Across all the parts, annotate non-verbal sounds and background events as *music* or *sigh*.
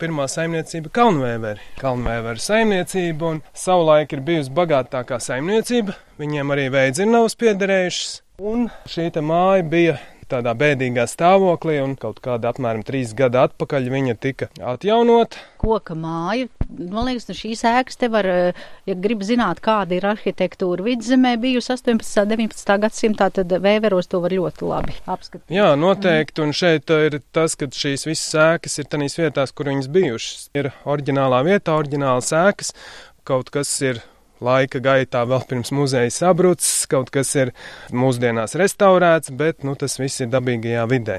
pirmā saimniecība Kalnvēveri. Kalnvēveri saimniecība un savulaik ir bijusi bagātākā saimniecība. Viņiem arī veidzirnavas piederējušas. Un šī māja bija tādā bēdīgā stāvoklī, un kaut kāda apmēram trīs gada atpakaļ viņa tika atjaunot. Koka māja, man liekas, no šīs ēkas te var, eh, ja grib zināt, kāda ir arhitektūra vidzemē bijusi 18. un 19. gadsimtā, tad vēveros to var ļoti labi apskatīt. Jā, noteikti, un šeit ir tas, ka šīs visas ēkas ir tanīs vietās, kur viņas bijušas. Ir oriģinālā vietā, oriģinālas ēkas, kaut kas ir laika gaitā vēl pirms muzeja sabrucis, kaut kas ir mūsdienās restaurēts, bet nu, tas viss ir dabīgajā vidē.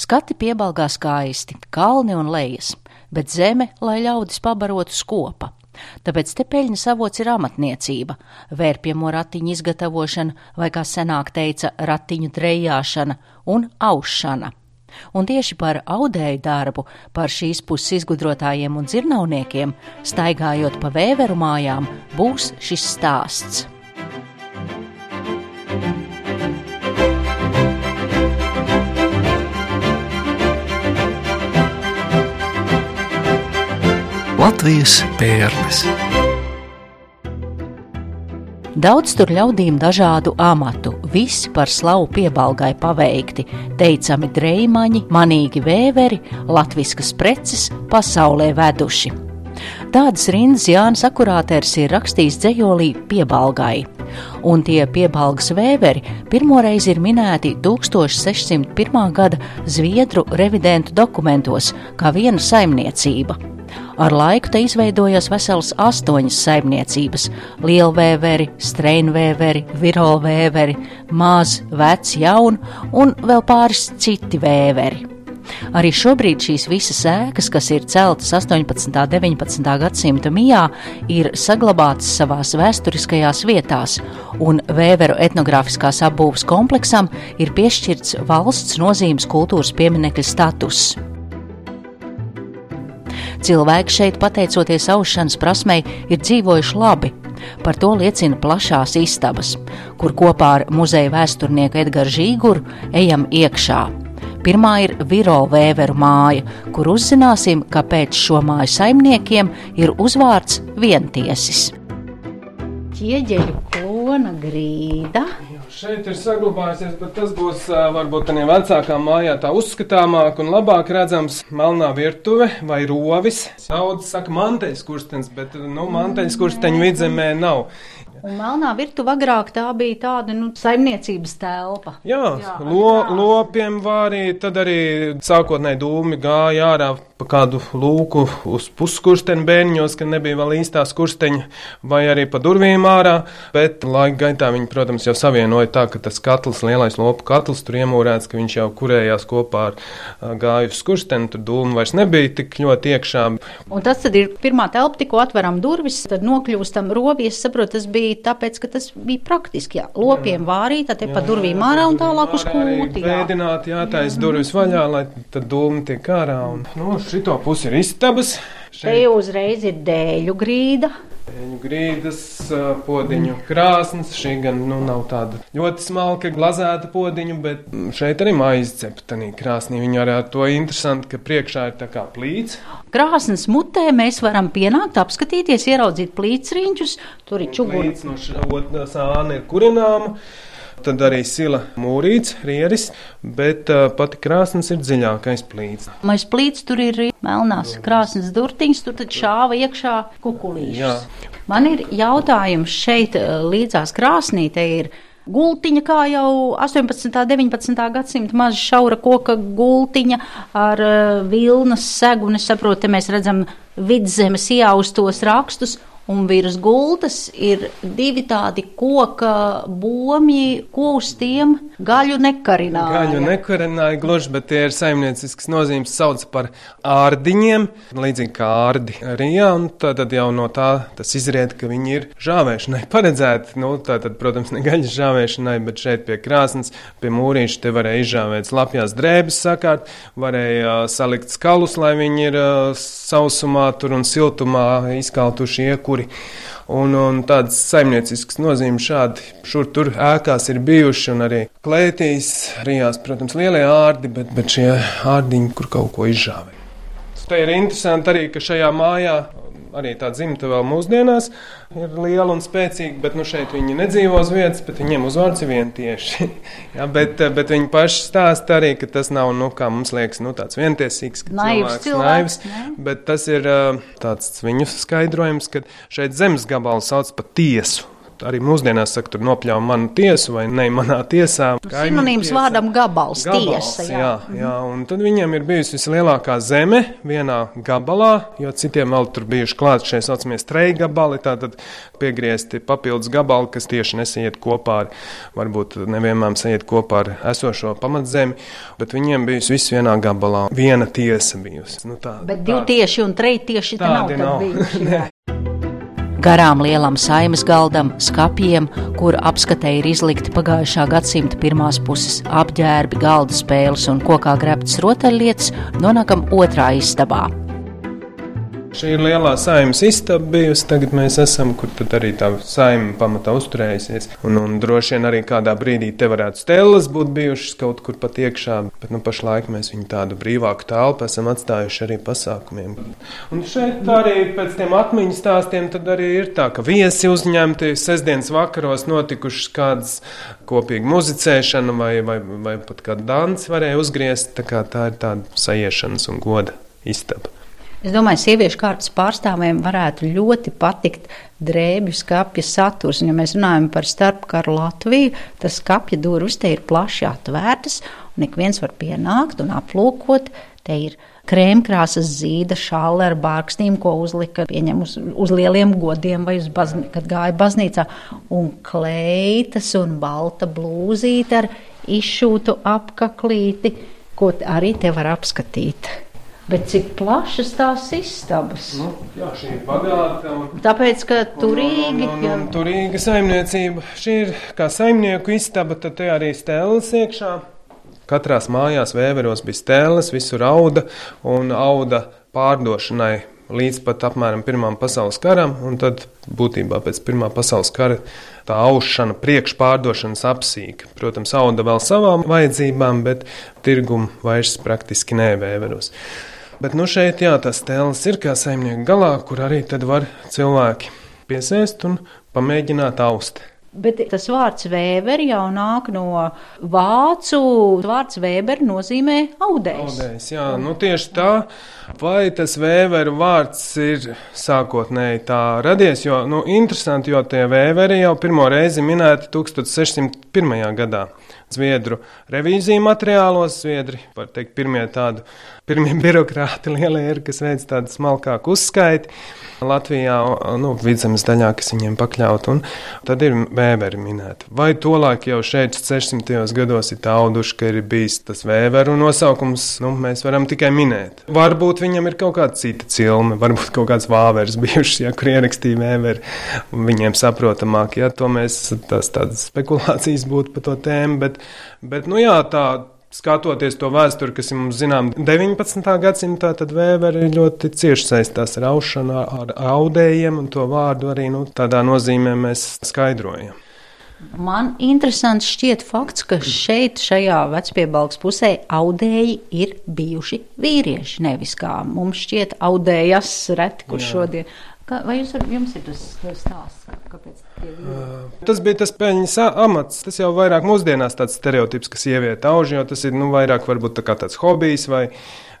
Skati piebalgā skaisti, kalni un lejas, bet zeme, lai ļaudis pabarotu skopa. Tāpēc te peļņas avots ir amatniecība, vērpjamo ratiņu izgatavošana vai, kā senāk teica, ratiņu drejāšana un aušana. Un tieši par audēju darbu, par šīs puses izgudrotājiem un dzirnavniekiem, staigājot pa vēveru mājām, būs šis stāsts. Latvijas pērles. Daudz tur ļaudīm dažādu amatu, visi par slavu piebalgai paveikti, teicami dreimaņi, manīgi vēveri, latviskas preces pasaulē veduši. Tādas rindas Jānis Akurāters ir rakstījis dzējolī piebalgai, un tie piebalgas vēveri pirmoreiz ir minēti 1601. gada Zviedru revidentu dokumentos kā viena saimniecība. Ar laiku te izveidojās veselas astoņas saimniecības - lielvēveri, streinvēveri, virolvēveri, maz, vec, jaun un vēl pāris citi vēveri. Arī šobrīd šīs visas ēkas, kas ir celtas 18. un 19. gadsimta mijā, ir saglabātas savās vēsturiskajās vietās, un vēveru etnogrāfiskās apbūves kompleksam ir piešķirts valsts nozīmes kultūras pieminekļa status. Cilvēki šeit, pateicoties aušanas prasmei, ir dzīvojuši labi. Par to liecina plašās istabas, kur kopā ar muzeja vēsturnieku Edgars Žīguru ejam iekšā. Pirmā ir Viro vēveru māja, kur uzzināsim, kāpēc šo māju saimniekiem ir uzvārds vientiesis. Ķieģeļu klona grīda Šeit ir saglabājusies, bet tas būs varbūt tādā vecākā mājā tā uzskatāmāk un labāk redzams melnā virtuve vai rovis. Daudz saka manteļas kurstenis, bet nu, manteļas kursteņu vidzemē nav. Un melnā virtuve agrāk tā bija tāda nu, saimniecības telpa. Jā, Jā lo, lopiem vārīja, tad arī sākotnēji dūmi gāja ārā pa kādu lūku uz puskursteņa bērniņos, ka nebija vēl īstā skursteņa, vai arī pa durvīm ārā, bet laika gaitā viņi, protams, jau savienoja tā, ka tas katls, lielais lopu katls tur iemūrēts, ka viņš jau kurējās kopā ar gāju skursteni, tur dūmu vairs nebija tik ļoti iekšā. Un tas tad ir pirmā telpa, tikko atveram durvis, tad nokļūstam robi, es saprotu, tas bija tāpēc, ka tas bija praktiski. Jā. Lopiem vārīt, tad pa durvīm ārā un tālāk uz kūti. Vēdināt, jātais durvis vaļā, lai tad dūmi tiek ārā. Un, nu, šito pusi ir istabas. Šeit. Te uzreiz ir dēļu grīda. Dēļu grīdas, podziņu krāsnes. Šī gan nu, nav tāda ļoti smalka, glazēta podziņa, bet šeit arī maize cepta krāsnī. Viņa arī ar to interesanti, ka priekšā ir tā kā plīts. Krāsnes mutē mēs varam pienākt, apskatīties, ieraudzīt plītsriņķus. Tur ir čugurs. No sāna ir kurināma. Tad arī sila mūrīts, rieris, bet uh, pati krāsnes ir dziļākais plīts. Mēs plīts tur ir melnās krāsnes durtiņas, tur tad šāva iekšā kukulīšas. Man ir jautājums šeit līdzās krāsnītei ir. Gultiņa, kā jau 18. un 19. gadsimta maza šaura koka gultiņa ar uh, vilnas segu, un es saprotu, te mēs redzam vidzemes ieaustos rakstus, un virs gultas ir divi tādi koka bomji, ko uz tiem gaļu nekarināja. Gaļu nekarināja gluži, bet tie ir saimniecisks nozīmes sauc par ārdiņiem, līdzīgi kā ārdi Rijā, un tad jau no tā tas izriet, ka viņi ir žāvēšanai paredzēti. Nu, tā tad, protams, ne gaļas žāvēšanai, bet šeit pie krāsnes, pie mūrīša te varēja izžāvēt slapjās drēbes sakārt, varēja uh, salikt skalus, lai viņi ir uh, sausumā tur un siltumā izkaltuši iekuri stūri. Un, un tādas saimnieciskas nozīmes šādi šur tur ēkās ir bijuši, un arī klētīs, rijās, protams, lielie ārdi, bet, bet šie ārdiņi, kur kaut ko izžāvē. Tā ir interesanti arī, ka šajā mājā arī tā dzimta vēl mūsdienās ir liela un spēcīga, bet nu, šeit viņi nedzīvo uz vietas, bet viņiem uzvārds ir vientieši. *laughs* ja, bet, bet viņi paši stāsta arī, ka tas nav, nu, kā mums liekas, nu, tāds vientiesīgs, naivs cilvēks, cilvēks naivs, bet tas ir tāds viņu skaidrojums, ka šeit zemes gabalu sauc par tiesu arī mūsdienās saka, tur nopļāva manu tiesu vai ne manā tiesā. Sinonīms vārdam gabals, gabals tiesa. Jā, jā, jā, un tad viņiem ir bijusi vislielākā zeme vienā gabalā, jo citiem vēl tur bijuši klāt šie saucamie streja gabali, tātad piegriezti papildus gabali, kas tieši nesaiet kopā ar, varbūt nevienmēr saiet kopā ar esošo pamatzemi, bet viņiem bijusi viss vienā gabalā, viena tiesa bijusi. Nu, tā, bet divi tieši un treji tieši tā nav. nav. Bijuši, *laughs* Garām lielam saimas galdam, skapjiem, kuru apskatē ir izlikti pagājušā gadsimta pirmās puses apģērbi, galda spēles un kokā grebtas rotaļlietas, nonākam otrā istabā. Šī ir lielā saimnes istaba bijusi. Tagad mēs esam, kur arī tā saima pamatā uzturējusies. Un, un droši vien arī kādā brīdī te varētu stēles būt bijušas kaut kur pat iekšā. Bet nu, pašlaik mēs viņu tādu brīvāku telpu esam atstājuši arī pasākumiem. Un šeit arī pēc tiem atmiņu stāstiem arī ir tā, ka viesi uzņemti sestdienas vakaros notikušas kādas kopīga muzicēšana vai, vai, vai pat kāda dansa varēja uzgriezt. Tā, tā ir tāda sajiešanas un goda istaba. Es domāju, sieviešu kārtas pārstāvjiem varētu ļoti patikt drēbju skāpja saturs. Ja mēs runājam par starpkaru Latviju, tas skāpja durvis te ir plaši atvērtas, un ik viens var pienākt un aplūkot. Te ir krēmkrāsas zīda, šāle ar bārkstīm, ko uzlika pieņem uz, uz lieliem godiem vai bazni, kad gāja baznīcā, un kleitas un balta blūzīte ar izšūtu apaklīti, ko arī te var apskatīt. Bet cik plašas tās istabas? Nu, jā, šī ir bagāta. Un, Tāpēc, ka turīgi. Un, un, un, un, turīga saimniecība. Šī ir kā saimnieku istaba, tad te arī stēles iekšā. Katrās mājās vēveros bija stēles, visur auda un auda pārdošanai līdz pat apmēram Pirmām pasaules karam, un tad būtībā pēc Pirmā pasaules kara tā aušana, priekšpārdošanas apsīka. Protams, auda vēl savām vajadzībām, bet tirgumu vairs praktiski nevēveros. Bet nu šeit jā, tas tēls ir kā saimnieka galā, kur arī tad var cilvēki piesēst un pamēģināt aust. Bet tas vārds vēberi jau nāk no vācu. Vārds vēberi nozīmē audējs. audējs jā, nu tieši tā. Vai tas vēveru vārds ir sākotnēji tā radies? Jo, nu, interesanti, jo tie vēveri jau pirmo reizi minēti 1601. gadā. Zviedru revīziju materiālos, Zviedri, var teikt, pirmie tādi pirmie *laughs* birokrāti lielie ir, kas veic tādu smalkāku uzskaiti. Latvijā, nu, vidzemes daļā, kas viņiem pakļaut, un tad ir vēberi minēti. Vai tolaik jau šeit 600. gados ir tauduši, ka ir bijis tas vēberu nosaukums, nu, mēs varam tikai minēt. Varbūt viņam ir kaut kāda cita cilme, varbūt kaut kāds vāveres bijušs, ja kur ierakstīja vēberi, un viņiem saprotamāk, ja to mēs, tas tādas spekulācijas būtu par to tēmu, bet, bet, nu jā, tā skatoties to vēsturi, kas mums zinām 19. gadsimtā, tad Vēberi ļoti cieši saistās ar aušanu, ar audējiem, un to vārdu arī nu, tādā nozīmē mēs skaidrojam. Man interesants šķiet fakts, ka šeit, šajā vecpiebalgs pusē, audēji ir bijuši vīrieši. Nevis kā mums šķiet, audējas reti, kur Jā. šodien. Kā, vai jūs, jums ir tas stāsts, kāpēc? Tas bija tas peļņas amats. Tas jau vairāk mūsdienās tāds stereotips, ka sieviete auž, jo tas ir nu, vairāk varbūt tā tāds hobijs vai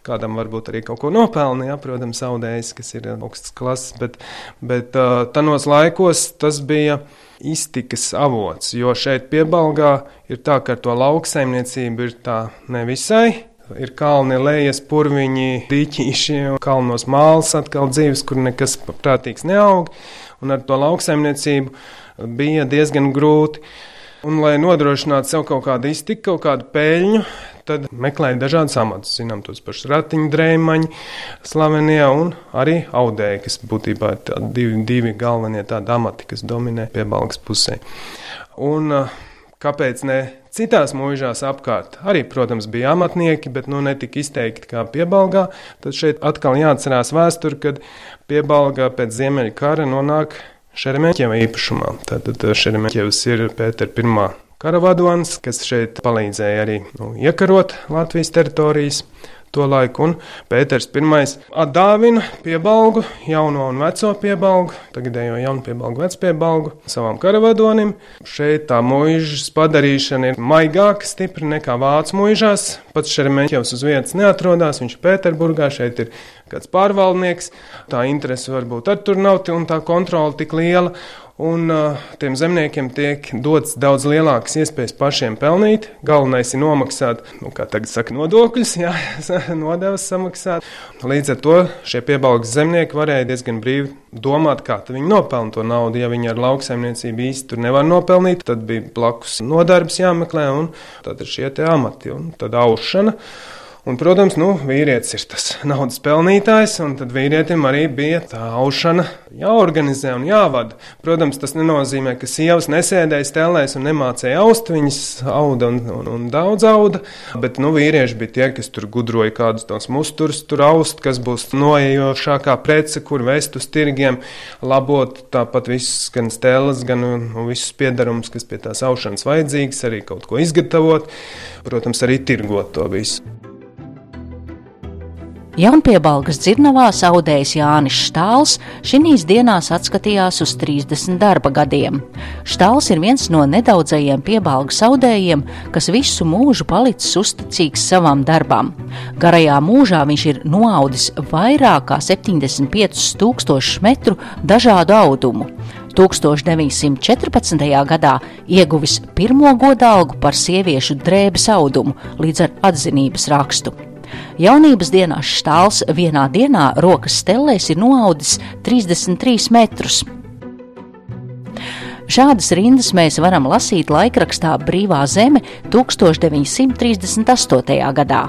kādam varbūt arī kaut ko nopelnīja, protams, audējis, kas ir augsts klases, bet, bet tanos laikos tas bija iztikas avots, jo šeit piebalgā ir tā, ka ar to lauksaimniecību ir tā nevisai. Ir kalni, lejas, purviņi, dīķīši, kalnos māls, atkal dzīves, kur nekas prātīgs neaug un ar to lauksaimniecību bija diezgan grūti. Un, lai nodrošinātu sev kaut kādu iztiku, kaut kādu peļņu, tad meklēja dažādas amatus. Zinām, tos pašus ratiņu drēmaņi, slavenie un arī audēji, kas būtībā ir divi, divi galvenie tādi amati, kas dominē pie balgas pusē. Un, kāpēc ne citās mūžās apkārt? Arī, protams, bija amatnieki, bet nu, ne tik izteikti kā piebalgā. Tad šeit atkal jāatcerās vēsture, kad piebalgā pēc Ziemeļa kara nonāk Šeremeķeva īpašumā. Tātad Šeremeķevs ir Pētera I karavadons, kas šeit palīdzēja arī nu, iekarot Latvijas teritorijas. To laiku. Un Pēters I atdāvina piebalgu, jauno un veco piebalgu, tagadējo jaunu piebalgu, vecu piebalgu savam karavadonim. Šeit tā mūžas padarīšana ir maigāka, stipra nekā vācu mūžās. Pats Šermeņķevs uz vietas neatrodas, viņš ir Pēterburgā, šeit ir kāds pārvaldnieks. Tā interese varbūt ar tur nav un tā kontrola tik liela un uh, tiem zemniekiem tiek dots daudz lielākas iespējas pašiem pelnīt. Galvenais ir nomaksāt, nu, kā tagad saka, nodokļus, jā, *laughs* nodevas samaksāt. Līdz ar to šie piebalgas zemnieki varēja diezgan brīvi domāt, kā viņi nopelna to naudu. Ja viņi ar lauksaimniecību īsti tur nevar nopelnīt, tad bija blakus nodarbs jāmeklē, un tad ir šie amati un tad aušana. Un, protams, nu, vīrietis ir tas naudas pelnītājs, un tad vīrietim arī bija tā aušana jāorganizē un jāvada. Protams, tas nenozīmē, ka sievas nesēdēja stelēs un nemācīja aust, viņas auda un, un, un daudz auda, bet nu, vīrieši bija tie, kas tur gudroja kādus tos musturus, tur aust, kas būs noejošākā prece, kur vest uz tirgiem, labot tāpat visus gan stēles, gan un visus piedarumus, kas pie tās aušanas vajadzīgs, arī kaut ko izgatavot, protams, arī tirgot to visu. Jaunpiebalgas dzirnavā audējs Jānis Štāls šīs dienās atskatījās uz 30 darba gadiem. Štāls ir viens no nedaudzajiem piebalgas audējiem, kas visu mūžu palicis uzticīgs savam darbam. Garajā mūžā viņš ir noaudis vairāk kā 75,000 metru dažādu audumu. 1914. gadā ieguvis pirmo godalgu par sieviešu drēbes audumu līdz ar atzinības rakstu. Jaunības dienās štāls vienā dienā rokas stellēs ir noaudis 33 metrus. Šādas rindas mēs varam lasīt laikrakstā Brīvā zeme 1938. gadā.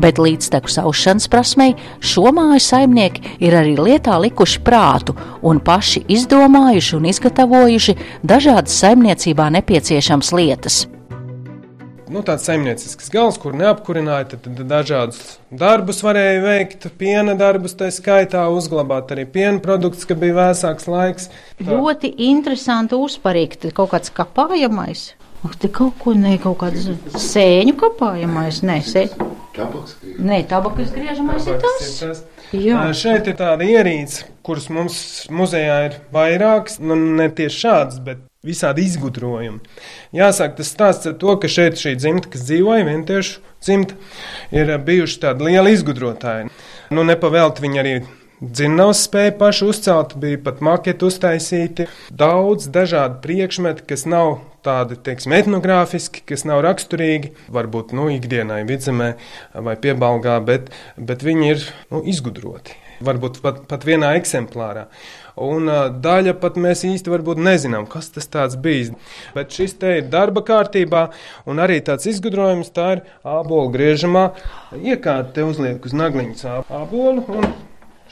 Bet līdztekus aušanas prasmei šo māju saimnieki ir arī lietā likuši prātu un paši izdomājuši un izgatavojuši dažādas saimniecībā nepieciešamas lietas nu, tāds saimniecisks gals, kur neapkurināja, tad, tad dažādus darbus varēja veikt, piena darbus, tā skaitā uzglabāt arī piena produktus, ka bija vēsāks laiks. Tā. Ļoti interesanti uzparīgt, kaut kāds kapājamais. Ak, te kaut ko ne, kaut kāds sēņu kapājamais, nē, sēņu. Nē, tabakas griežamais ir tas. Ir tas. Jā. Šeit ir tāda ierīce, kuras mums muzejā ir vairākas, nu ne tieši šādas, bet visādi izgudrojumi. Jāsaka, tas stāsts ar to, ka šeit šī dzimta, kas dzīvoja, vientiešu dzimta, ir bijuši tādi lieli izgudrotāji. Nu, nepavēlti viņi arī Dzinavs spēja paši uzcelt, bija pat maketi uztaisīti, daudz dažādu priekšmetu, kas nav tādi, teiksim, etnogrāfiski, kas nav raksturīgi, varbūt, nu, ikdienai vidzemē vai piebalgā, bet, bet viņi ir, nu, izgudroti. Varbūt pat, pat vienā eksemplārā un daļa pat mēs īsti nezinām, kas tas tāds bijis. Bet šis te ir darba kārtībā, un arī tāds izgudrojums tā ir ābolu griežamā iekārta, te uzliek uz nagliņas ābolu. Un,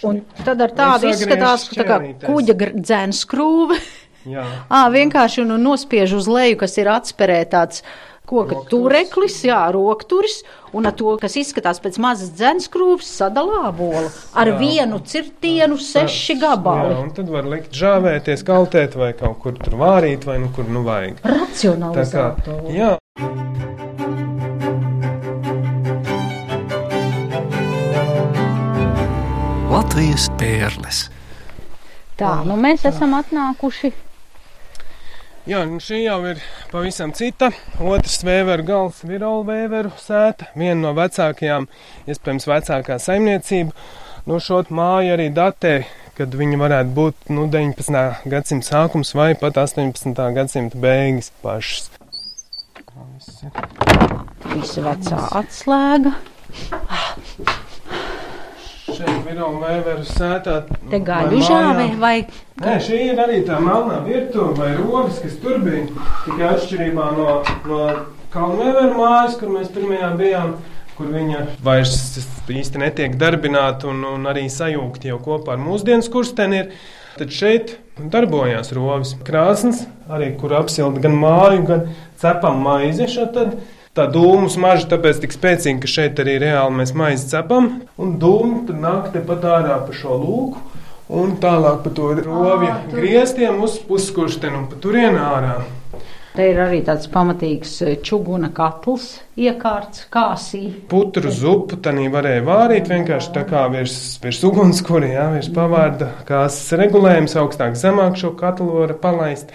un tad ar tādu izskatās, ka tā kā kuģa dzēns skrūve. Jā. *laughs* À, vienkārši un, un nospiež uz leju, kas ir atsperētāts koka tureklis, jā, rokturis, un ar to, kas izskatās pēc mazas dzenskrūves, sadalā bolu ar jā. vienu cirtienu seši gabali. Jā, un tad var likt žāvēties, kaltēt vai kaut kur tur vārīt vai nu kur nu vajag. Racionalizēt. Jā. Latvijas pērles. Tā, nu mēs esam atnākuši Jā, šī jau ir pavisam cita. Otrs vēveru gals ir Virola vēveru sēta, viena no vecākajām, iespējams, vecākā saimniecība. Nu, šo māju arī datē, kad viņi varētu būt nu, 19. gadsimta sākums vai pat 18. gadsimta beigas pašas. Visa vecā atslēga. Šeit ir jau vēveru sētā. Te gaļu žāvē vai? Nē, šī ir arī tā melnā virtuve vai rogas, kas tur bija. Tikai atšķirībā no, no kalnvēveru mājas, kur mēs pirmajā bijām kur viņa vairs īsti netiek darbināta un, un arī sajūgta jau kopā ar mūsdienas kursteni. Ir. Tad šeit darbojās rovis krāsnes, arī kur apsilda gan māju, gan cepam maizi. Šatad tā dūmu smarža tāpēc tik spēcīga, ka šeit arī reāli mēs maizi cepam, un dūmu tad nāk tepat ārā pa šo lūku. Un tālāk pa to rovju grieztiem uz puskursteni un pa turienu ārā. Te ir arī tāds pamatīgs eh, čuguna katls iekārts kāsī. Putru zupu tanī varēja vārīt vienkārši tā kā virs, virs ugunskura, jā, virs pavārda kāsas regulējums augstāk zemāk šo katlu var palaist.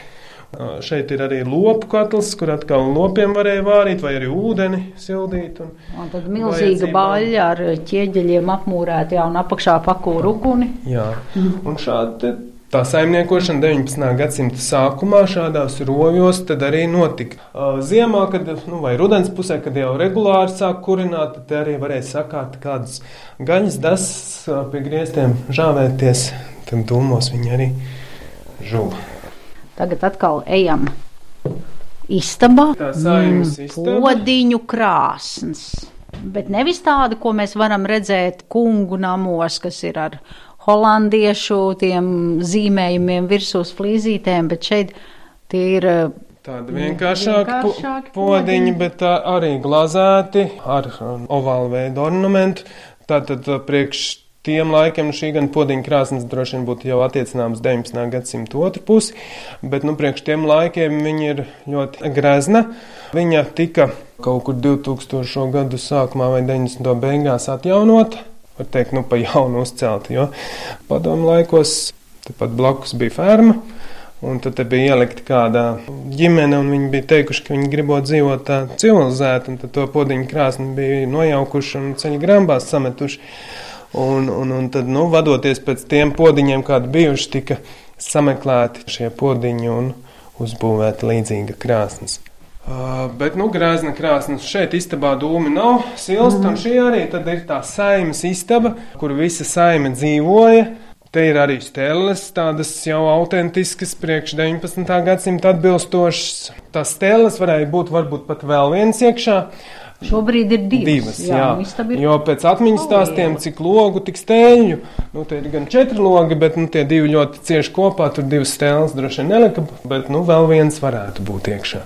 Šeit ir arī lopu katls, kur atkal lopiem varēja vārīt, vai arī ūdeni sildīt. Un, un tad milzīga baļķa ar ķieģeļiem apmūrēta, un apakšā pakūra uguni. Jā, un šādi Tā saimniekošana 19. gadsimta sākumā šādās rovjos arī notika. Ziemā, kad, nu, vai rudens pusē, kad jau regulāri sāk kurināt, tad arī varēja sakāt kādas gaļas dasas pie griestiem, žāvēties. Tad dūmos viņi arī žuva. Tagad atkal ejam istabā. Tā saimnes mm, istaba. Podiņu krāsns. Bet nevis tāda, ko mēs varam redzēt kungu namos, kas ir ar holandiešu tiem zīmējumiem virsū flīzītēm, bet šeit tie ir. Eh, Tāda vienkāršāka vienkāršāk podiņa, bet arī glazēti ar ovālu veidu ornamentu. Tātad eh, priekš tiem laikiem šī gan podiņa krāsnes droši vien būtu jau attiecināms 19. gadsimta otru pusi, bet nu priekš tiem laikiem viņa ir ļoti grezna. Viņa tika kaut kur 2000. gadu sākumā vai 90. beigās atjaunota var teikt, nu, pa jaunu uzcelt. Jo padomu laikos tepat blakus bija ferma. Un tad bija ielikta kāda ģimene, un viņi bija teikuši, ka viņi gribot dzīvot tā civilizēti, un to podiņu krāsni bija nojaukuši un ceļu grambās sametuši. Un, un, un tad, nu, vadoties pēc tiem podiņiem, kādi bijuši, tika sameklēti šie podiņi un uzbūvēta līdzīga krāsnes. Uh, bet, nu, grāzna krāsnes šeit istabā dūmi nav silst, mm. un šī arī ir tā saimas istaba, kur visa saima dzīvoja. Te ir arī stēles, tādas jau autentiskas, priekš 19. gadsimta atbilstošas. Tās stēles varēja būt varbūt pat vēl viens iekšā. Šobrīd ir divas. divas jā, jā. Ir... Jo pēc atmiņas stāstiem, cik logu, tik stēļu. Nu, te ir gan četri logi, bet nu, tie divi ļoti cieši kopā. Tur divas stēles droši vien nelika, bet nu, vēl viens varētu būt iekšā.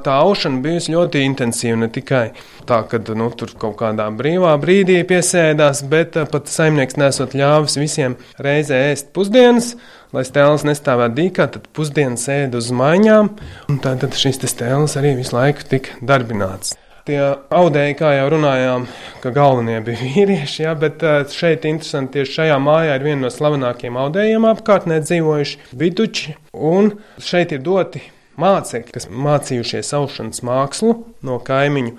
Tā aušana bijusi ļoti intensīva. Ne tikai tā, ka nu, tur kaut kādā brīvā brīdī piesēdās, bet uh, pat saimnieks nesot ļāvis visiem reizē ēst pusdienas. Lai stēlis nestāvētu dīkā, tad pusdienas ēda uz maiņām, un tad šis stēlis arī visu laiku tika darbināts. Tie audēji, kā jau runājām, ka galvenie bija *laughs* vīrieši, ja, bet uh, šeit interesanti tieši šajā mājā ir viena no slavenākajiem audējiem apkārtnē dzīvojuši viduči, un šeit ir doti mācekļi, kas mācījušies aušanas mākslu no kaimiņu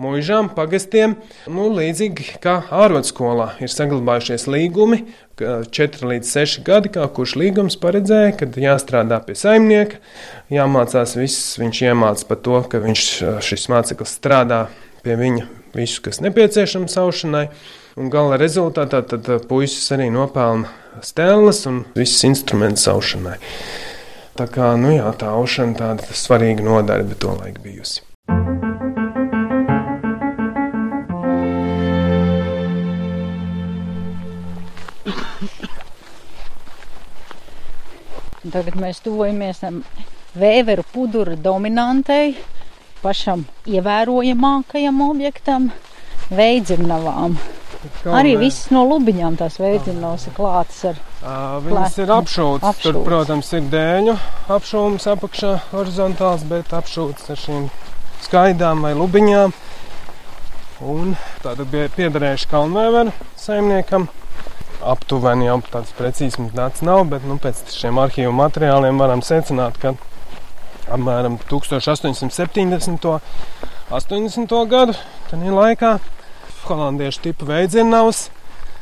mūžām, pagastiem. Nu, līdzīgi kā ārvadskolā ir saglabājušies līgumi, 4 līdz 6 gadi, kā kurš līgums paredzēja, kad jāstrādā pie saimnieka, jāmācās viss, viņš iemācās par to, ka viņš, šis māceklis strādā pie viņa visu, kas nepieciešams aušanai. Un gala rezultātā tad puisis arī nopelna stēles un visus instrumentus aušanai. Tā kā nu jā, tā aušana tāda svarīga nodarbe to laiku bijusi. Tagad mēs tuvojamies vēveru pudura dominantei, pašam ievērojamākajam objektam - veidzirnavām. Kalnē. Arī viss no lubiņām tās veicinās klātas ar. Viņas ir apšūtas. apšūtas. Tur, protams, ir dēļu apšūmas apakšā horizontāls, bet apšūtas ar šīm skaidām vai lubiņām. Un tāda bija piederējuši kalnvēveru saimniekam. Aptuveni jau tāds precīzs dats nav, bet nu, pēc šiem arhīvu materiāliem varam secināt, ka apmēram 1870. 80. gadu laikā holandiešu tipa veidzinājums.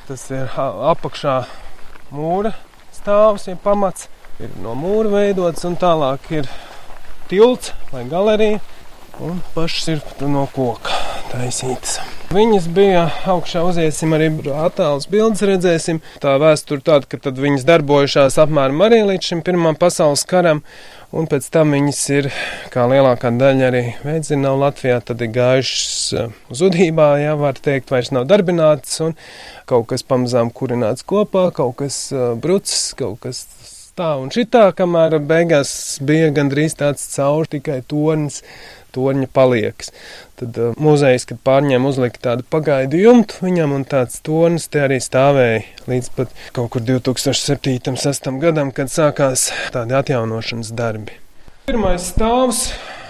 Tas ir apakšā mūra stāvs, ir pamats, ir no mūra veidots, un tālāk ir tilts vai galerija, un pašas ir no koka taisītas. Viņas bija augšā, uziesim arī attēlus, bildes redzēsim. Tā vēsture tāda, ka viņas darbojušās apmēram arī līdz šim Pirmam pasaules karam, un pēc tam viņas ir, kā lielākā daļa arī veidzina Latvijā, tad ir gājušas eh, zudībā, jā, var teikt, vairs nav darbinātas, un kaut kas pamazām kurināts kopā, kaut kas uh, brucis, kaut kas tā un šitā, kamēr beigās bija gandrīz tāds caur tikai tornis torņa paliekas. Tad uh, muzejs, kad pārņēma uzlika tādu pagaidu jumtu viņam, un tāds tornis te arī stāvēja līdz pat kaut kur 2007. 6. gadam, kad sākās tādi atjaunošanas darbi. Pirmais stāvs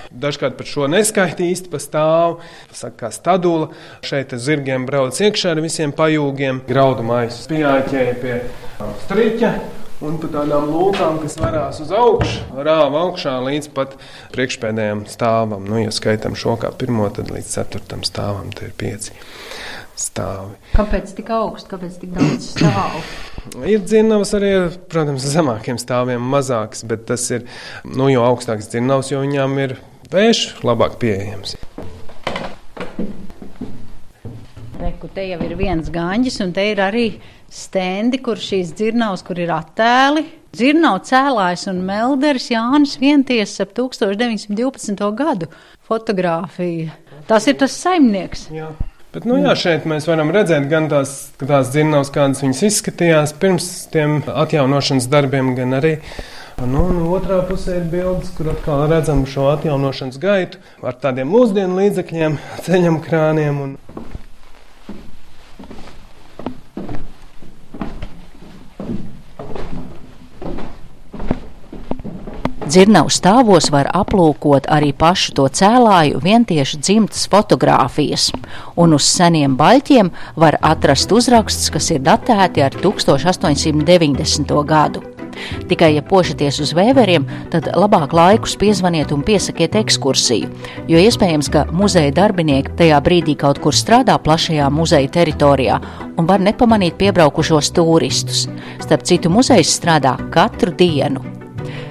Dažkārt pat šo neskaiti īsti pa stāvu. Saka, kā stadula. Šeit zirgiem brauc iekšā ar visiem pajūgiem. Graudu maisus pieāķēja pie striķa. Un pa tādām lūkām, kas varās uz augšu, rāva augšā līdz pat priekšpēdējiem stāvam. Nu, ja skaitām šo kā pirmo, tad līdz ceturtam stāvam tie ir pieci stāvi. Kāpēc tik augsts, kāpēc tik daudz stāvu? *clears throat* Ir dzirnavas arī, protams, zemākiem stāviem mazāks, bet tas ir, nu, jo augstāks dzirnavas, jo viņām ir vējš labāk pieejams. Reku, te jau ir viens gaņģis, un te ir arī stendi, kur šīs dzirnavas, kur ir attēli. Dzirnavu cēlājs un melderis Jānis Vienties ap 1912. gadu fotografija. Tas ir tas saimnieks. Jā. Bet, nu, jā, šeit mēs varam redzēt gan tās, tās dzirnavas, kādas viņas izskatījās pirms tiem atjaunošanas darbiem, gan arī Nu, un otrā pusē ir bildes, kur atkal redzam šo atjaunošanas gaitu ar tādiem mūsdienu līdzekļiem, *laughs* ceļam krāniem. Un... Dzirnavu stāvos var aplūkot arī pašu to cēlāju vientiešu dzimtas fotogrāfijas, un uz seniem baļķiem var atrast uzraksts, kas ir datēti ar 1890. gadu. Tikai, ja pošaties uz vēveriem, tad labāk laikus piezvaniet un piesakiet ekskursiju, jo iespējams, ka muzeja darbinieki tajā brīdī kaut kur strādā plašajā muzeja teritorijā un var nepamanīt piebraukušos turistus. Starp citu, muzejs strādā katru dienu.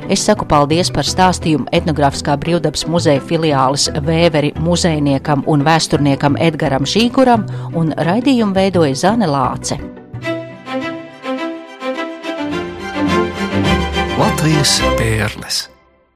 Es saku paldies par stāstījumu etnogrāfiskā brīvdabas muzeja filiāles vēveri muzejniekam un vēsturniekam Edgaram Žīguram, un raidījumu veidoja Zane Lāce. Latvijas pērles.